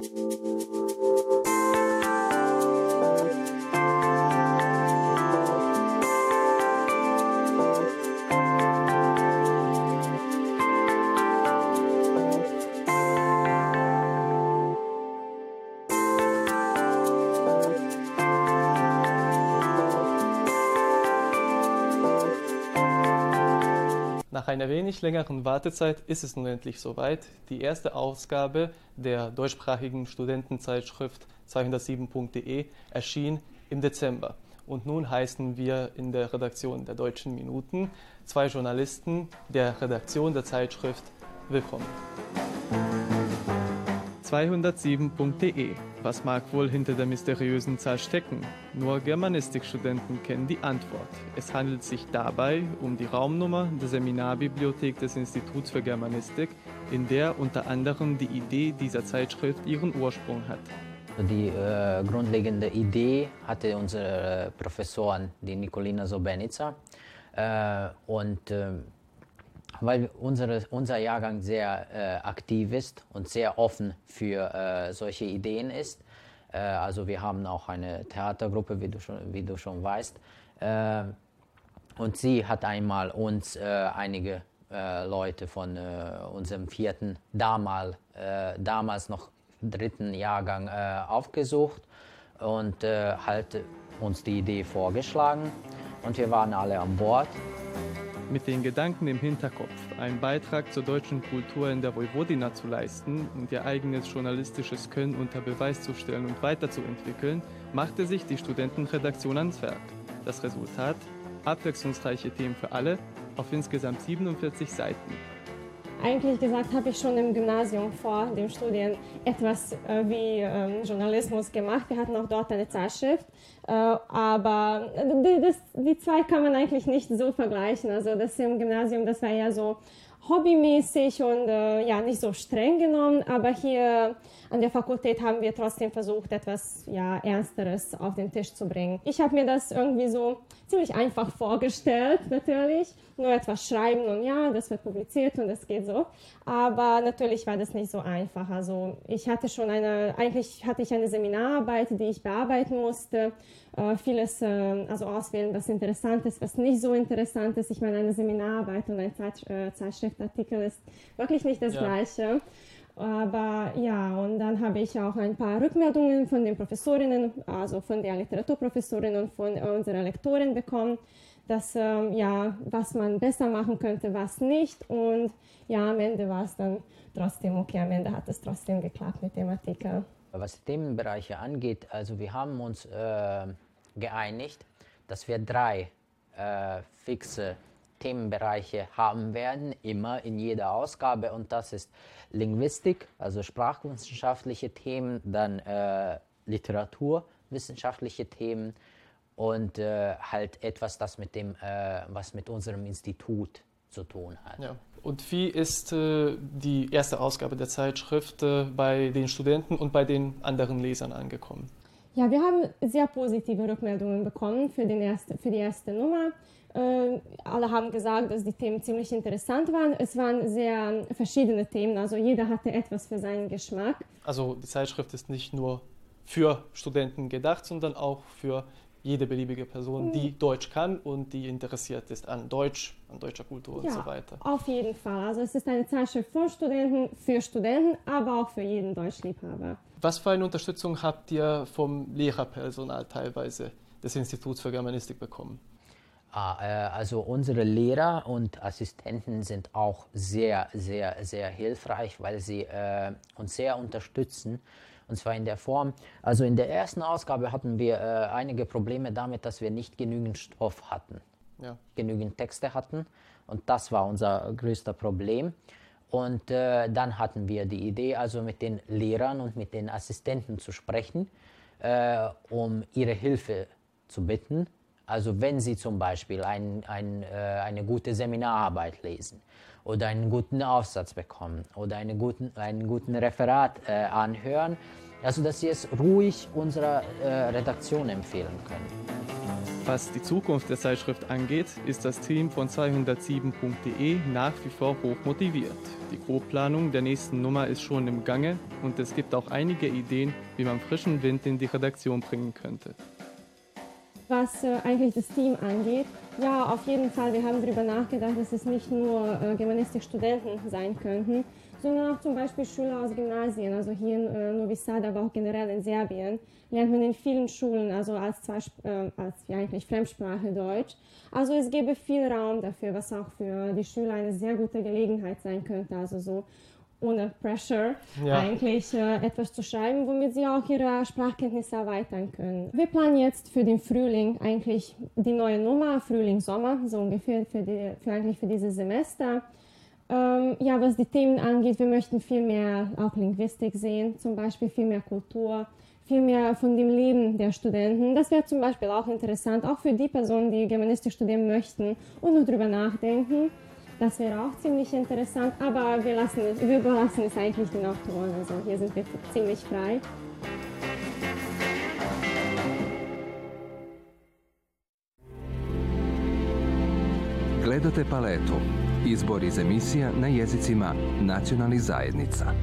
Thank you. Nach einer wenig längeren Wartezeit ist es nun endlich soweit. Die erste Ausgabe der deutschsprachigen Studentenzeitschrift 207.de erschien im Dezember. Und nun heißen wir in der Redaktion der Deutschen Minuten zwei Journalisten der Redaktion der Zeitschrift willkommen. 207.de. Was mag wohl hinter der mysteriösen Zahl stecken? Nur Germanistikstudenten kennen die Antwort. Es handelt sich dabei um die Raumnummer der Seminarbibliothek des Instituts für Germanistik, in der unter anderem die Idee dieser Zeitschrift ihren Ursprung hat. Die äh, grundlegende Idee hatte unsere Professorin, die Nikolina Sobenica. Äh, und äh, weil unsere, unser Jahrgang sehr äh, aktiv ist und sehr offen für äh, solche Ideen ist. Äh, also wir haben auch eine Theatergruppe, wie du schon, wie du schon weißt. Äh, und sie hat einmal uns äh, einige äh, Leute von unserem vierten, damals, damals noch dritten Jahrgang aufgesucht und halt uns die Idee vorgeschlagen. Und wir waren alle an Bord mit den Gedanken im Hinterkopf, einen Beitrag zur deutschen Kultur in der Vojvodina zu leisten und ihr eigenes journalistisches Können unter Beweis zu stellen und weiterzuentwickeln, machte sich die Studentenredaktion ans Werk. Das Resultat? Abwechslungsreiche Themen für alle auf insgesamt 47 Seiten. Eigentlich gesagt habe ich schon im Gymnasium vor dem Studium etwas äh, wie ähm, Journalismus gemacht. Wir hatten auch dort eine Zeitschrift, äh, aber die, das, die zwei kann man eigentlich nicht so vergleichen. Also das im Gymnasium, das war ja so hobbymäßig und äh, ja nicht so streng genommen, aber hier an der Fakultät haben wir trotzdem versucht, etwas ja ernsteres auf den Tisch zu bringen. Ich habe mir das irgendwie so ziemlich einfach vorgestellt, natürlich, nur etwas schreiben und ja, das wird publiziert und es geht so. Aber natürlich war das nicht so einfach. Also ich hatte schon eine, eigentlich hatte ich eine Seminararbeit, die ich bearbeiten musste, äh, vieles, äh, also auswählen, was interessant ist, was nicht so interessant ist. Ich meine, eine Seminararbeit und ein Zeit, äh, Zeitschriftartikel ist wirklich nicht das ja. Gleiche. Aber ja, und dann habe ich auch ein paar Rückmeldungen von den Professorinnen, also von der Literaturprofessorin und von unserer Lektorin bekommen, dass, ähm, ja, was man besser machen könnte, was nicht. Und ja, am Ende war es dann trotzdem okay, am Ende hat es trotzdem geklappt mit dem Artikel. Was Themenbereiche angeht, also wir haben uns äh, geeinigt, dass wir drei äh, fixe Themenbereiche haben werden, immer in jeder Ausgabe. Und das ist Linguistik, also sprachwissenschaftliche Themen, dann äh, literaturwissenschaftliche Themen und äh, halt etwas, das mit dem, äh, was mit unserem Institut zu tun hat. Ja. Und wie ist äh, die erste Ausgabe der Zeitschrift äh, bei den Studenten und bei den anderen Lesern angekommen? Ja, wir haben sehr positive Rückmeldungen bekommen für, den erste, für die erste Nummer. Äh, alle haben gesagt, dass die Themen ziemlich interessant waren. Es waren sehr verschiedene Themen, also jeder hatte etwas für seinen Geschmack. Also die Zeitschrift ist nicht nur für Studenten gedacht, sondern auch für jede beliebige Person, die hm. Deutsch kann und die interessiert ist an Deutsch, an deutscher Kultur ja, und so weiter. Auf jeden Fall. Also es ist eine Zeitschrift von Studenten, für Studenten, aber auch für jeden Deutschliebhaber. Was für eine Unterstützung habt ihr vom Lehrerpersonal teilweise des Instituts für Germanistik bekommen? Ah, äh, also unsere Lehrer und Assistenten sind auch sehr, sehr, sehr hilfreich, weil sie äh, uns sehr unterstützen und zwar in der Form, also in der ersten Ausgabe hatten wir äh, einige Probleme damit, dass wir nicht genügend Stoff hatten, ja. genügend Texte hatten. Und das war unser größter Problem. Und äh, dann hatten wir die Idee, also mit den Lehrern und mit den Assistenten zu sprechen, äh, um ihre Hilfe zu bitten. Also wenn Sie zum Beispiel ein, ein, äh, eine gute Seminararbeit lesen oder einen guten Aufsatz bekommen oder einen guten, einen guten Referat äh, anhören, also dass Sie es ruhig unserer äh, Redaktion empfehlen können. Was die Zukunft der Zeitschrift angeht, ist das Team von 207.de nach wie vor hoch motiviert. Die Grobplanung der nächsten Nummer ist schon im Gange und es gibt auch einige Ideen, wie man frischen Wind in die Redaktion bringen könnte. Was äh, eigentlich das Team angeht, ja, auf jeden Fall. Wir haben darüber nachgedacht, dass es nicht nur äh, Germanistik-Studenten sein könnten, sondern auch zum Beispiel Schüler aus Gymnasien, also hier in äh, Novi Sad, aber auch generell in Serbien, lernt man in vielen Schulen, also als, zwei, äh, als ja, eigentlich Fremdsprache Deutsch. Also es gäbe viel Raum dafür, was auch für die Schüler eine sehr gute Gelegenheit sein könnte, also so ohne Pressure ja. eigentlich äh, etwas zu schreiben, womit sie auch ihre Sprachkenntnisse erweitern können. Wir planen jetzt für den Frühling eigentlich die neue Nummer, Frühling, Sommer, so ungefähr für, die, für eigentlich für dieses Semester. Ähm, ja, was die Themen angeht, wir möchten viel mehr auch Linguistik sehen, zum Beispiel viel mehr Kultur, viel mehr von dem Leben der Studenten. Das wäre zum Beispiel auch interessant, auch für die Personen, die Germanistik studieren möchten und nur darüber nachdenken. Das wäre auch ziemlich interessant, aber wir, lassen wir überlassen es eigentlich den Autoren. Also hier sind wir ziemlich frei. Gledate paletu. Izbor iz emisija na jezicima nacionalnih zajednica.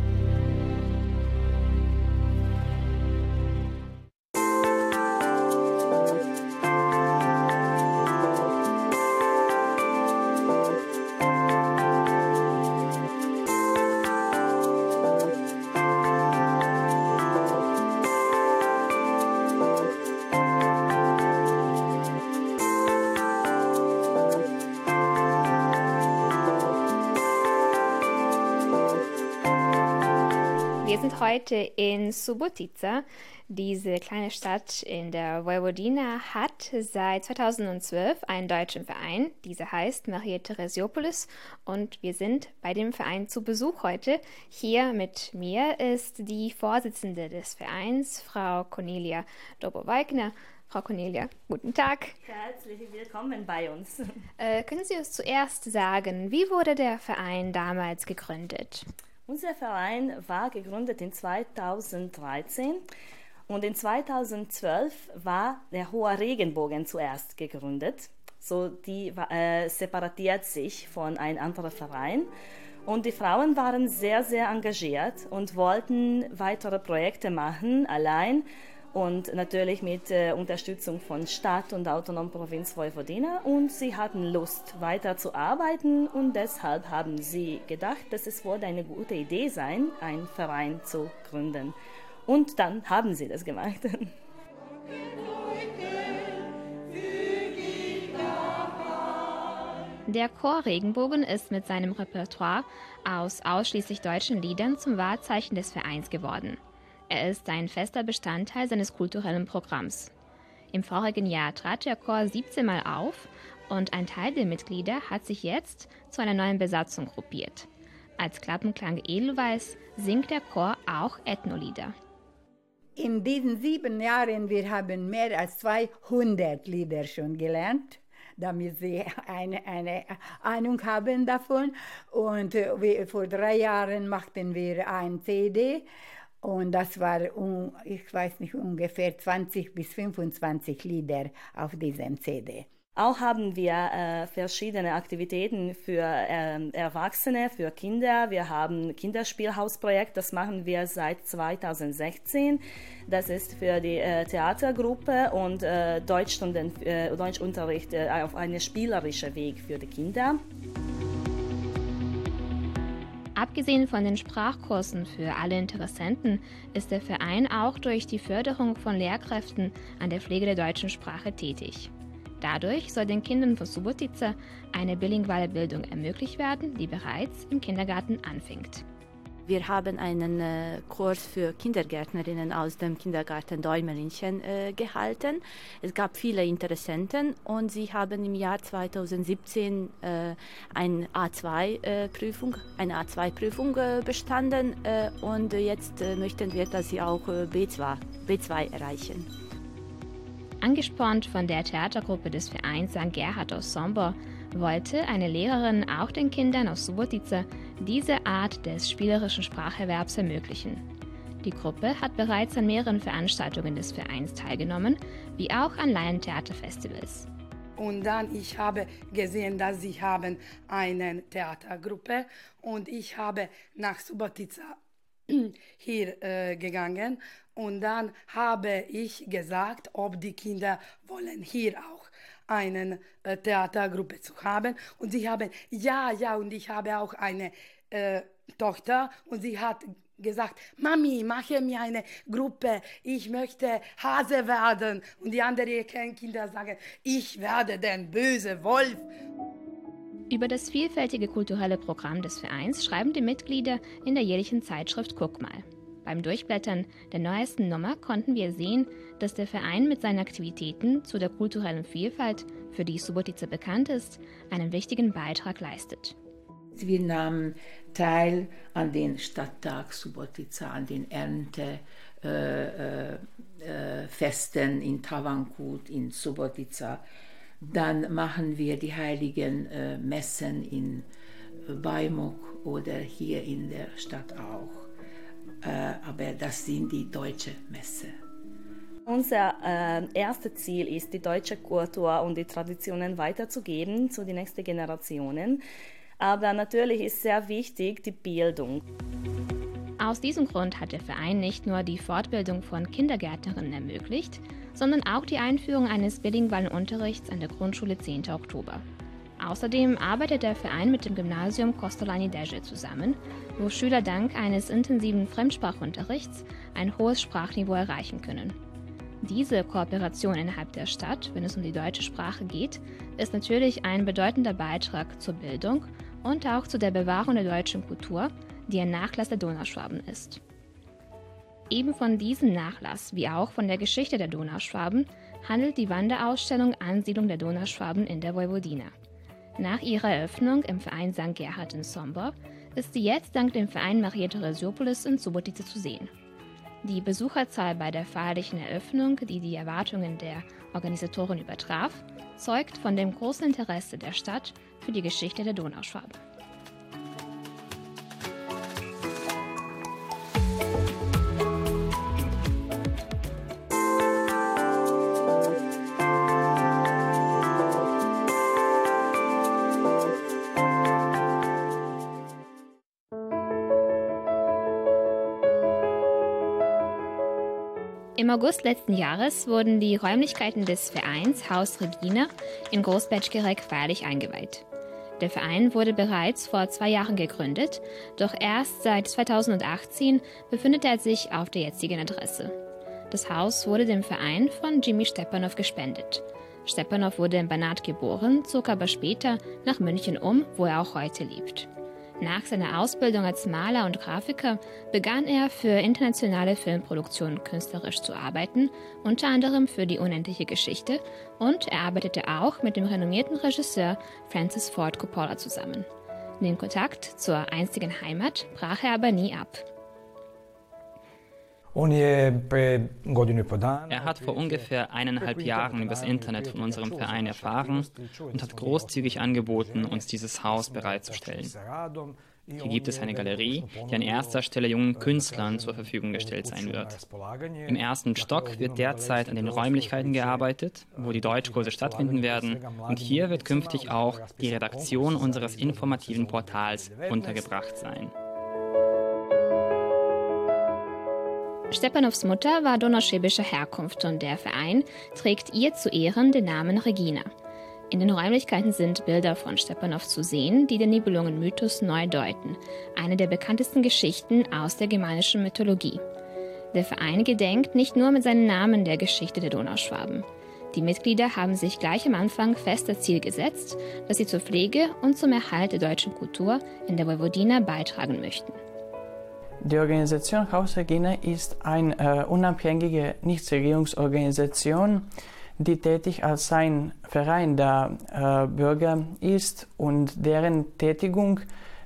Heute in Subotica. Diese kleine Stadt in der Vojvodina hat seit 2012 einen deutschen Verein. Dieser heißt Maria Theresiopolis und wir sind bei dem Verein zu Besuch heute. Hier mit mir ist die Vorsitzende des Vereins, Frau Cornelia Doboweigner. Frau Cornelia, guten Tag. Herzlich willkommen bei uns. Äh, können Sie uns zuerst sagen, wie wurde der Verein damals gegründet? Unser Verein war gegründet in 2013 und in 2012 war der Hohe Regenbogen zuerst gegründet. So die äh, separatiert sich von einem anderen Verein. Und die Frauen waren sehr, sehr engagiert und wollten weitere Projekte machen, allein und natürlich mit äh, Unterstützung von Stadt und autonomen Provinz Vojvodina. Und sie hatten Lust, weiter zu arbeiten und deshalb haben sie gedacht, dass es wohl eine gute Idee sein, einen Verein zu gründen. Und dann haben sie das gemacht. Der Chor Regenbogen ist mit seinem Repertoire aus ausschließlich deutschen Liedern zum Wahrzeichen des Vereins geworden. Er ist ein fester Bestandteil seines kulturellen Programms. Im vorigen Jahr trat der Chor 17 Mal auf und ein Teil der Mitglieder hat sich jetzt zu einer neuen Besatzung gruppiert. Als Klappenklang Edelweiß singt der Chor auch Ethnolieder. In diesen sieben Jahren wir haben mehr als 200 Lieder schon gelernt damit sie eine, eine Ahnung haben davon. Und äh, vor drei Jahren machten wir ein CD und das war, ich weiß nicht, ungefähr 20 bis 25 Lieder auf diesem CD. Auch haben wir äh, verschiedene Aktivitäten für äh, Erwachsene, für Kinder. Wir haben Kinderspielhausprojekt, das machen wir seit 2016. Das ist für die äh, Theatergruppe und äh, Deutschstunden, äh, Deutschunterricht äh, auf einen spielerischen Weg für die Kinder. Abgesehen von den Sprachkursen für alle Interessenten ist der Verein auch durch die Förderung von Lehrkräften an der Pflege der deutschen Sprache tätig. Dadurch soll den Kindern von Subotica eine bilinguale Bildung ermöglicht werden, die bereits im Kindergarten anfängt. Wir haben einen äh, Kurs für Kindergärtnerinnen aus dem Kindergarten Däumelinchen äh, gehalten. Es gab viele Interessenten und sie haben im Jahr 2017 äh, eine A2-Prüfung, äh, eine A2-Prüfung äh, bestanden äh, und jetzt möchten wir, dass sie auch B2, B2 erreichen. Angespornt von der Theatergruppe des Vereins St. Gerhard aus Sombor wollte eine Lehrerin auch den Kindern aus Subotica diese Art des spielerischen Spracherwerbs ermöglichen. Die Gruppe hat bereits an mehreren Veranstaltungen des Vereins teilgenommen, wie auch an Laientheaterfestivals. Und dann ich habe gesehen, dass sie haben eine Theatergruppe und ich habe nach Subotica hier äh, gegangen und dann habe ich gesagt, ob die Kinder wollen hier auch eine äh, Theatergruppe zu haben und sie haben ja ja und ich habe auch eine äh, Tochter und sie hat gesagt, Mami, mache mir eine Gruppe, ich möchte Hase werden. Und die anderen Kinder sagen, ich werde der böse Wolf. Über das vielfältige kulturelle Programm des Vereins schreiben die Mitglieder in der jährlichen Zeitschrift Guck mal. Beim Durchblättern der neuesten Nummer konnten wir sehen, dass der Verein mit seinen Aktivitäten zu der kulturellen Vielfalt, für die Subotica bekannt ist, einen wichtigen Beitrag leistet. Wir nahmen teil an den Stadttag Subotica, an den Erntefesten äh, äh, in Tavankut, in Subotica. Dann machen wir die heiligen äh, Messen in Baimok oder hier in der Stadt auch. Äh, aber das sind die deutsche Messe. Unser äh, erstes Ziel ist, die deutsche Kultur und die Traditionen weiterzugeben zu den nächsten Generationen. Aber natürlich ist sehr wichtig die Bildung. Aus diesem Grund hat der Verein nicht nur die Fortbildung von Kindergärtnerinnen ermöglicht, sondern auch die Einführung eines bilingualen Unterrichts an der Grundschule 10. Oktober. Außerdem arbeitet der Verein mit dem Gymnasium Kostolani Deje zusammen, wo Schüler dank eines intensiven Fremdsprachunterrichts ein hohes Sprachniveau erreichen können. Diese Kooperation innerhalb der Stadt, wenn es um die deutsche Sprache geht, ist natürlich ein bedeutender Beitrag zur Bildung und auch zu der Bewahrung der deutschen Kultur, die ein Nachlass der Donauschwaben ist. Eben von diesem Nachlass wie auch von der Geschichte der Donauschwaben handelt die Wanderausstellung Ansiedlung der Donauschwaben in der Vojvodina. Nach ihrer Eröffnung im Verein St. Gerhard in Sombor ist sie jetzt dank dem Verein Maria Theresiopolis in Subotica zu sehen. Die Besucherzahl bei der feierlichen Eröffnung, die die Erwartungen der Organisatoren übertraf, zeugt von dem großen Interesse der Stadt für die Geschichte der Donauschwaben. Im August letzten Jahres wurden die Räumlichkeiten des Vereins Haus Regina in Großbetschgerek feierlich eingeweiht. Der Verein wurde bereits vor zwei Jahren gegründet, doch erst seit 2018 befindet er sich auf der jetzigen Adresse. Das Haus wurde dem Verein von Jimmy Stepanov gespendet. Stepanov wurde in Banat geboren, zog aber später nach München um, wo er auch heute lebt. Nach seiner Ausbildung als Maler und Grafiker begann er für internationale Filmproduktionen künstlerisch zu arbeiten, unter anderem für die unendliche Geschichte, und er arbeitete auch mit dem renommierten Regisseur Francis Ford Coppola zusammen. Den Kontakt zur einstigen Heimat brach er aber nie ab. Er hat vor ungefähr eineinhalb Jahren übers Internet von unserem Verein erfahren und hat großzügig angeboten, uns dieses Haus bereitzustellen. Hier gibt es eine Galerie, die an erster Stelle jungen Künstlern zur Verfügung gestellt sein wird. Im ersten Stock wird derzeit an den Räumlichkeiten gearbeitet, wo die Deutschkurse stattfinden werden. Und hier wird künftig auch die Redaktion unseres informativen Portals untergebracht sein. Stepanows Mutter war donauschwäbischer Herkunft und der Verein trägt ihr zu Ehren den Namen Regina. In den Räumlichkeiten sind Bilder von Stepanow zu sehen, die den Nibelungen-Mythos neu deuten, eine der bekanntesten Geschichten aus der germanischen Mythologie. Der Verein gedenkt nicht nur mit seinem Namen der Geschichte der Donauschwaben. Die Mitglieder haben sich gleich am Anfang fest das Ziel gesetzt, dass sie zur Pflege und zum Erhalt der deutschen Kultur in der Vojvodina beitragen möchten. Die Organisation Haus Regina ist eine äh, unabhängige Nichtregierungsorganisation, die tätig als ein Verein der äh, Bürger ist und deren Tätigung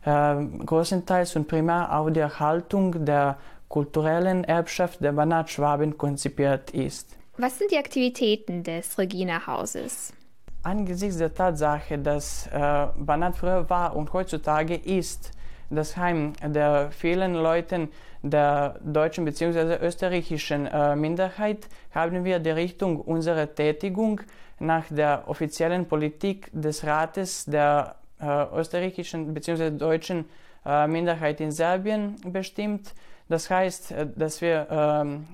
äh, größtenteils und primär auf die Erhaltung der kulturellen Erbschaft der Banat-Schwaben konzipiert ist. Was sind die Aktivitäten des Regina-Hauses? Angesichts der Tatsache, dass äh, Banat früher war und heutzutage ist, das Heim der vielen Leuten der deutschen bzw. österreichischen äh, Minderheit haben wir die Richtung unserer Tätigung nach der offiziellen Politik des Rates der äh, österreichischen bzw. deutschen äh, Minderheit in Serbien bestimmt. Das heißt, äh, dass wir ähm,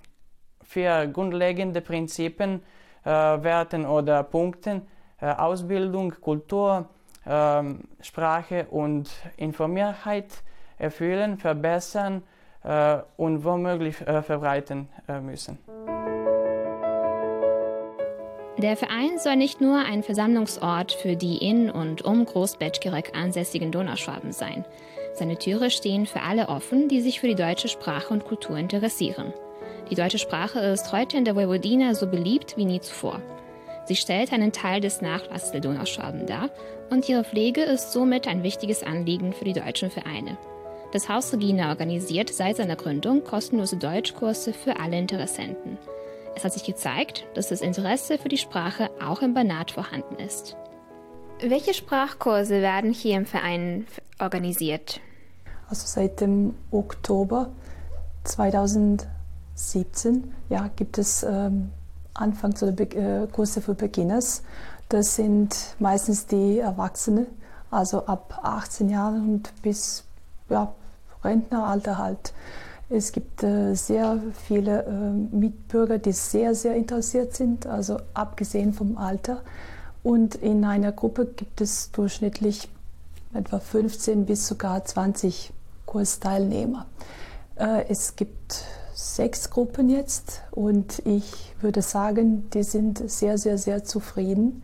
vier grundlegende Prinzipien, äh, Werten oder Punkten, äh, Ausbildung, Kultur, Sprache und Informiertheit erfüllen, verbessern äh, und womöglich äh, verbreiten äh, müssen. Der Verein soll nicht nur ein Versammlungsort für die in und um Großbetschgerek ansässigen Donauschwaben sein. Seine Türe stehen für alle offen, die sich für die deutsche Sprache und Kultur interessieren. Die deutsche Sprache ist heute in der Vojvodina so beliebt wie nie zuvor. Sie stellt einen Teil des Nachlasses der Donauschwaben dar und ihre Pflege ist somit ein wichtiges Anliegen für die deutschen Vereine. Das Haus Regina organisiert seit seiner Gründung kostenlose Deutschkurse für alle Interessenten. Es hat sich gezeigt, dass das Interesse für die Sprache auch im Banat vorhanden ist. Welche Sprachkurse werden hier im Verein organisiert? Also seit dem Oktober 2017 ja, gibt es ähm, Anfangs- oder Be äh, Kurse für Beginners. Das sind meistens die Erwachsenen, also ab 18 Jahren und bis ja, Rentneralter halt. Es gibt äh, sehr viele äh, Mitbürger, die sehr, sehr interessiert sind, also abgesehen vom Alter. Und in einer Gruppe gibt es durchschnittlich etwa 15 bis sogar 20 Kursteilnehmer. Äh, es gibt sechs Gruppen jetzt und ich würde sagen, die sind sehr, sehr, sehr zufrieden.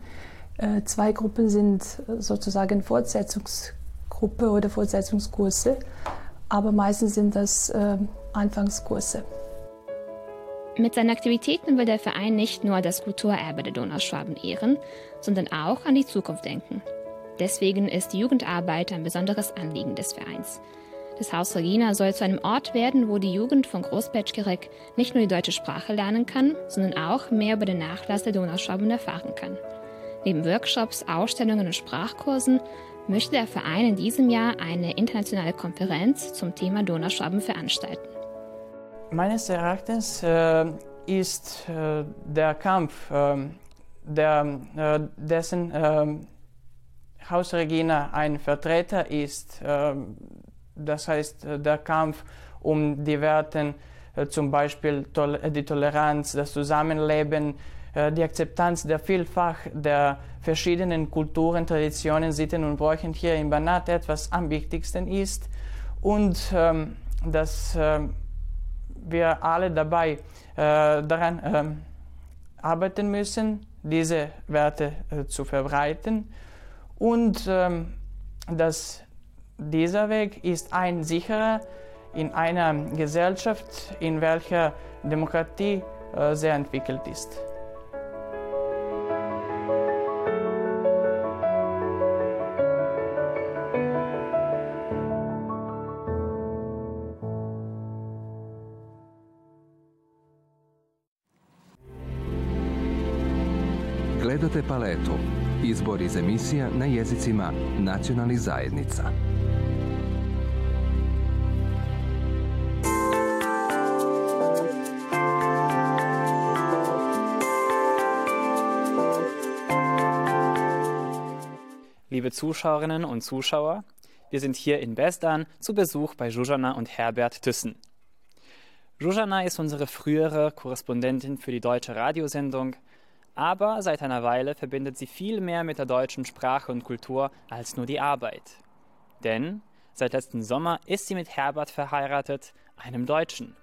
Äh, zwei Gruppen sind sozusagen Fortsetzungsgruppe oder Fortsetzungskurse aber meistens sind das äh, Anfangskurse. Mit seinen Aktivitäten will der Verein nicht nur das Kulturerbe der Donauschwaben ehren, sondern auch an die Zukunft denken. Deswegen ist die Jugendarbeit ein besonderes Anliegen des Vereins. Das Haus Regina soll zu einem Ort werden, wo die Jugend von Großpetschgerek nicht nur die deutsche Sprache lernen kann, sondern auch mehr über den Nachlass der Donauschwaben erfahren kann. Neben Workshops, Ausstellungen und Sprachkursen möchte der Verein in diesem Jahr eine internationale Konferenz zum Thema Donauschwaben veranstalten. Meines Erachtens äh, ist äh, der Kampf, äh, der, dessen ähm, Hausregina ein Vertreter ist, ähm, das heißt äh, der Kampf um die Werte, äh, zum Beispiel die Toleranz, das Zusammenleben, äh, die Akzeptanz der Vielfalt der verschiedenen Kulturen, Traditionen, Sitten und Bräuchen hier in Banat etwas am wichtigsten ist. Und ähm, dass äh, wir alle dabei äh, daran äh, arbeiten müssen, diese Werte äh, zu verbreiten. Und ähm, dass dieser Weg ist ein sicherer in einer Gesellschaft, in welcher Demokratie äh, sehr entwickelt ist. Gledate paletu. Izbor iz emisija na jezicima nacionalnih zajednica. Liebe Zuschauerinnen und Zuschauer, wir sind hier in Besdan zu Besuch bei Jujana und Herbert Thyssen. Jujana ist unsere frühere Korrespondentin für die deutsche Radiosendung aber seit einer Weile verbindet sie viel mehr mit der deutschen Sprache und Kultur als nur die Arbeit. Denn seit letzten Sommer ist sie mit Herbert verheiratet, einem Deutschen.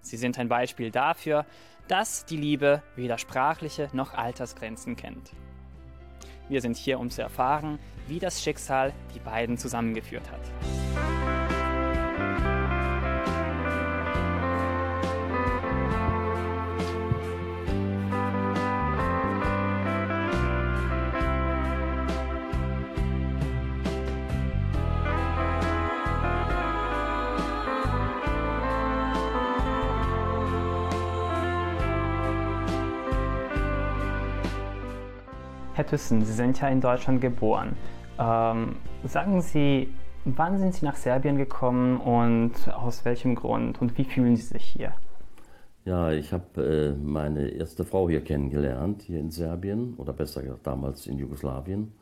Sie sind ein Beispiel dafür, dass die Liebe weder sprachliche noch Altersgrenzen kennt. Wir sind hier, um zu erfahren, wie das Schicksal die beiden zusammengeführt hat. Herr Thyssen, Sie sind ja in Deutschland geboren. Ähm, sagen Sie, Wann sind Sie nach Serbien gekommen und aus welchem Grund und wie fühlen Sie sich hier? Ja, ich habe äh, meine erste Frau hier kennengelernt, hier in Serbien oder besser gesagt damals in Jugoslawien.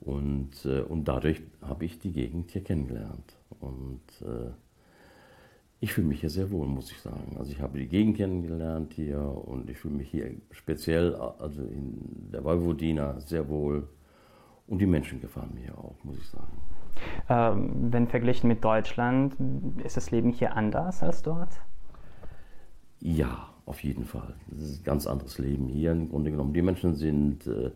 Und, äh, und dadurch habe ich die Gegend hier kennengelernt. Und äh, ich fühle mich hier sehr wohl, muss ich sagen. Also ich habe die Gegend kennengelernt hier und ich fühle mich hier speziell, also in der Vojvodina, sehr wohl. Und die Menschen gefallen mir auch, muss ich sagen. Ähm, wenn verglichen mit Deutschland, ist das Leben hier anders als dort? Ja, auf jeden Fall. Das ist ein ganz anderes Leben hier im Grunde genommen. Die Menschen sind, äh,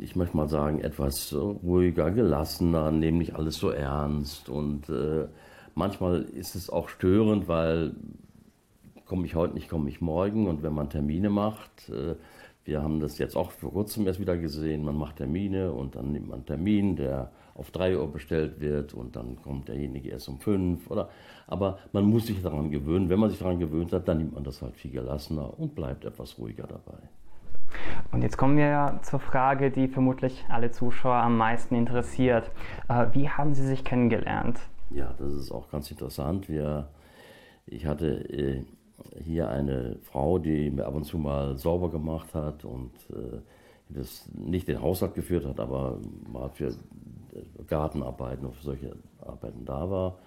ich möchte mal sagen, etwas ruhiger, gelassener, nehmen nicht alles so ernst und äh, Manchmal ist es auch störend, weil komme ich heute nicht, komme ich morgen. Und wenn man Termine macht, äh, wir haben das jetzt auch vor kurzem erst wieder gesehen, man macht Termine und dann nimmt man einen Termin, der auf 3 Uhr bestellt wird und dann kommt derjenige erst um 5 oder aber man muss sich daran gewöhnen. Wenn man sich daran gewöhnt hat, dann nimmt man das halt viel gelassener und bleibt etwas ruhiger dabei. Und jetzt kommen wir zur Frage, die vermutlich alle Zuschauer am meisten interessiert. Äh, wie haben Sie sich kennengelernt? Ja, das ist auch ganz interessant. Wir, ich hatte äh, hier eine Frau, die mir ab und zu mal sauber gemacht hat und äh, das nicht den Haushalt geführt hat, aber mal für äh, Gartenarbeiten und für solche Arbeiten da war.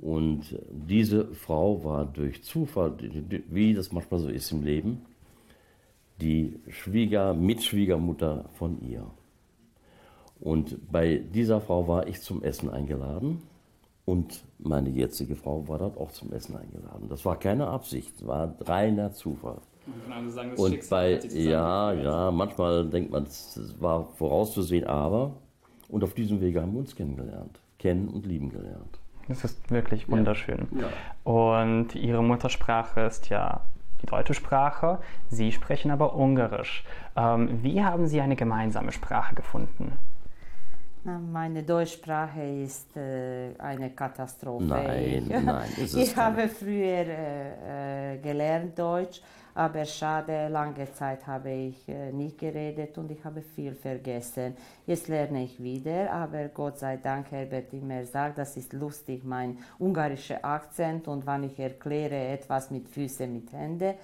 Und diese Frau war durch Zufall, wie das manchmal so ist im Leben, die Schwieger, Mitschwiegermutter von ihr. Und bei dieser Frau war ich zum Essen eingeladen und meine jetzige Frau war dort auch zum Essen eingeladen. Das war keine Absicht, war reiner Zufall. Sagen, und bei, ja, ja, manchmal denkt man, es war vorauszusehen, aber, und auf diesem Wege haben wir uns kennengelernt, kennen und lieben gelernt. Das ist wirklich wunderschön. Ja. Ja. Und Ihre Muttersprache ist ja die deutsche Sprache, Sie sprechen aber Ungarisch. Ähm, wie haben Sie eine gemeinsame Sprache gefunden? Meine Deutschsprache ist äh, eine Katastrophe. Nein, nein, ist es Ich habe früher äh, äh, gelernt Deutsch, aber schade, lange Zeit habe ich äh, nicht geredet und ich habe viel vergessen. Jetzt lerne ich wieder, aber Gott sei Dank, Herbert immer sagt, das ist lustig, mein ungarischer Akzent und wenn ich erkläre etwas mit Füßen, mit Händen,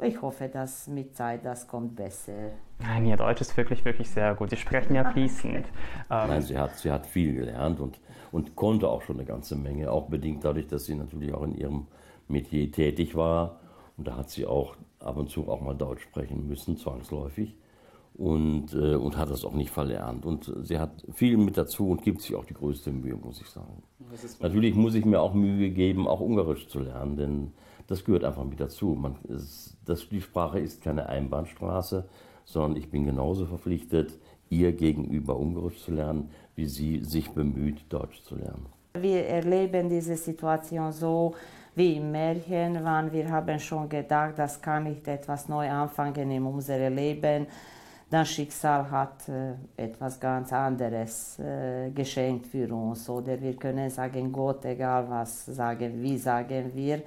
ich hoffe, dass mit Zeit das kommt besser. Nein, ihr Deutsch ist wirklich, wirklich sehr gut. Sie sprechen ja fließend. Ähm, Nein, sie hat, sie hat viel gelernt und, und konnte auch schon eine ganze Menge, auch bedingt dadurch, dass sie natürlich auch in ihrem Metier tätig war. Und da hat sie auch ab und zu auch mal Deutsch sprechen müssen, zwangsläufig. Und, äh, und hat das auch nicht verlernt. Und sie hat viel mit dazu und gibt sich auch die größte Mühe, muss ich sagen. Natürlich muss ich mir auch Mühe geben, auch Ungarisch zu lernen, denn das gehört einfach mit dazu. Man das, die Sprache ist keine Einbahnstraße, sondern ich bin genauso verpflichtet, ihr gegenüber Ungarisch zu lernen, wie sie sich bemüht, Deutsch zu lernen. Wir erleben diese Situation so wie im Märchen, wann wir haben schon gedacht, das kann nicht etwas neu anfangen in unserem Leben. Das Schicksal hat äh, etwas ganz anderes äh, geschenkt für uns. Oder wir können sagen, Gott, egal was sagen, wie sagen wir,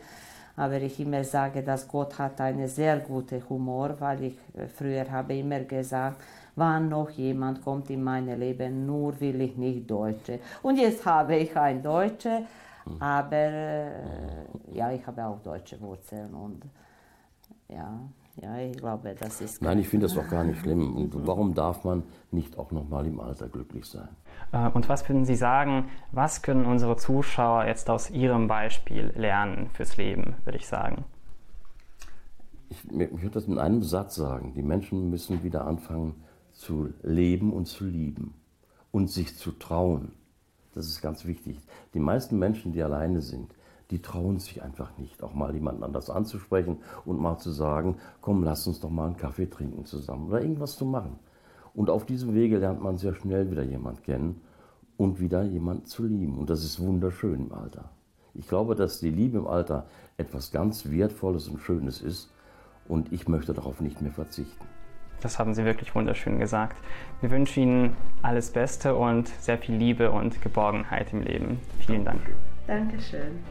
aber ich immer sage, dass Gott hat einen sehr guten Humor, weil ich äh, früher habe immer gesagt, wann noch jemand kommt in mein Leben, nur will ich nicht Deutsche. Und jetzt habe ich ein Deutsche, aber äh, ja, ich habe auch deutsche Wurzeln und ja. Ja, ich glaube, das ist. Nein, ich finde das doch gar nicht schlimm. Und warum darf man nicht auch noch mal im Alter glücklich sein? Äh, und was würden Sie sagen, was können unsere Zuschauer jetzt aus Ihrem Beispiel lernen fürs Leben, würde ich sagen? Ich, ich würde das in einem Satz sagen. Die Menschen müssen wieder anfangen zu leben und zu lieben und sich zu trauen. Das ist ganz wichtig. Die meisten Menschen, die alleine sind, die trauen sich einfach nicht, auch mal jemanden anders anzusprechen und mal zu sagen, komm, lass uns doch mal einen Kaffee trinken zusammen oder irgendwas zu machen. Und auf diesem Wege lernt man sehr schnell wieder jemand kennen und wieder jemand zu lieben. Und das ist wunderschön im Alter. Ich glaube, dass die Liebe im Alter etwas ganz Wertvolles und Schönes ist und ich möchte darauf nicht mehr verzichten. Das haben Sie wirklich wunderschön gesagt. Wir wünschen Ihnen alles Beste und sehr viel Liebe und Geborgenheit im Leben. Vielen Dank. Dankeschön.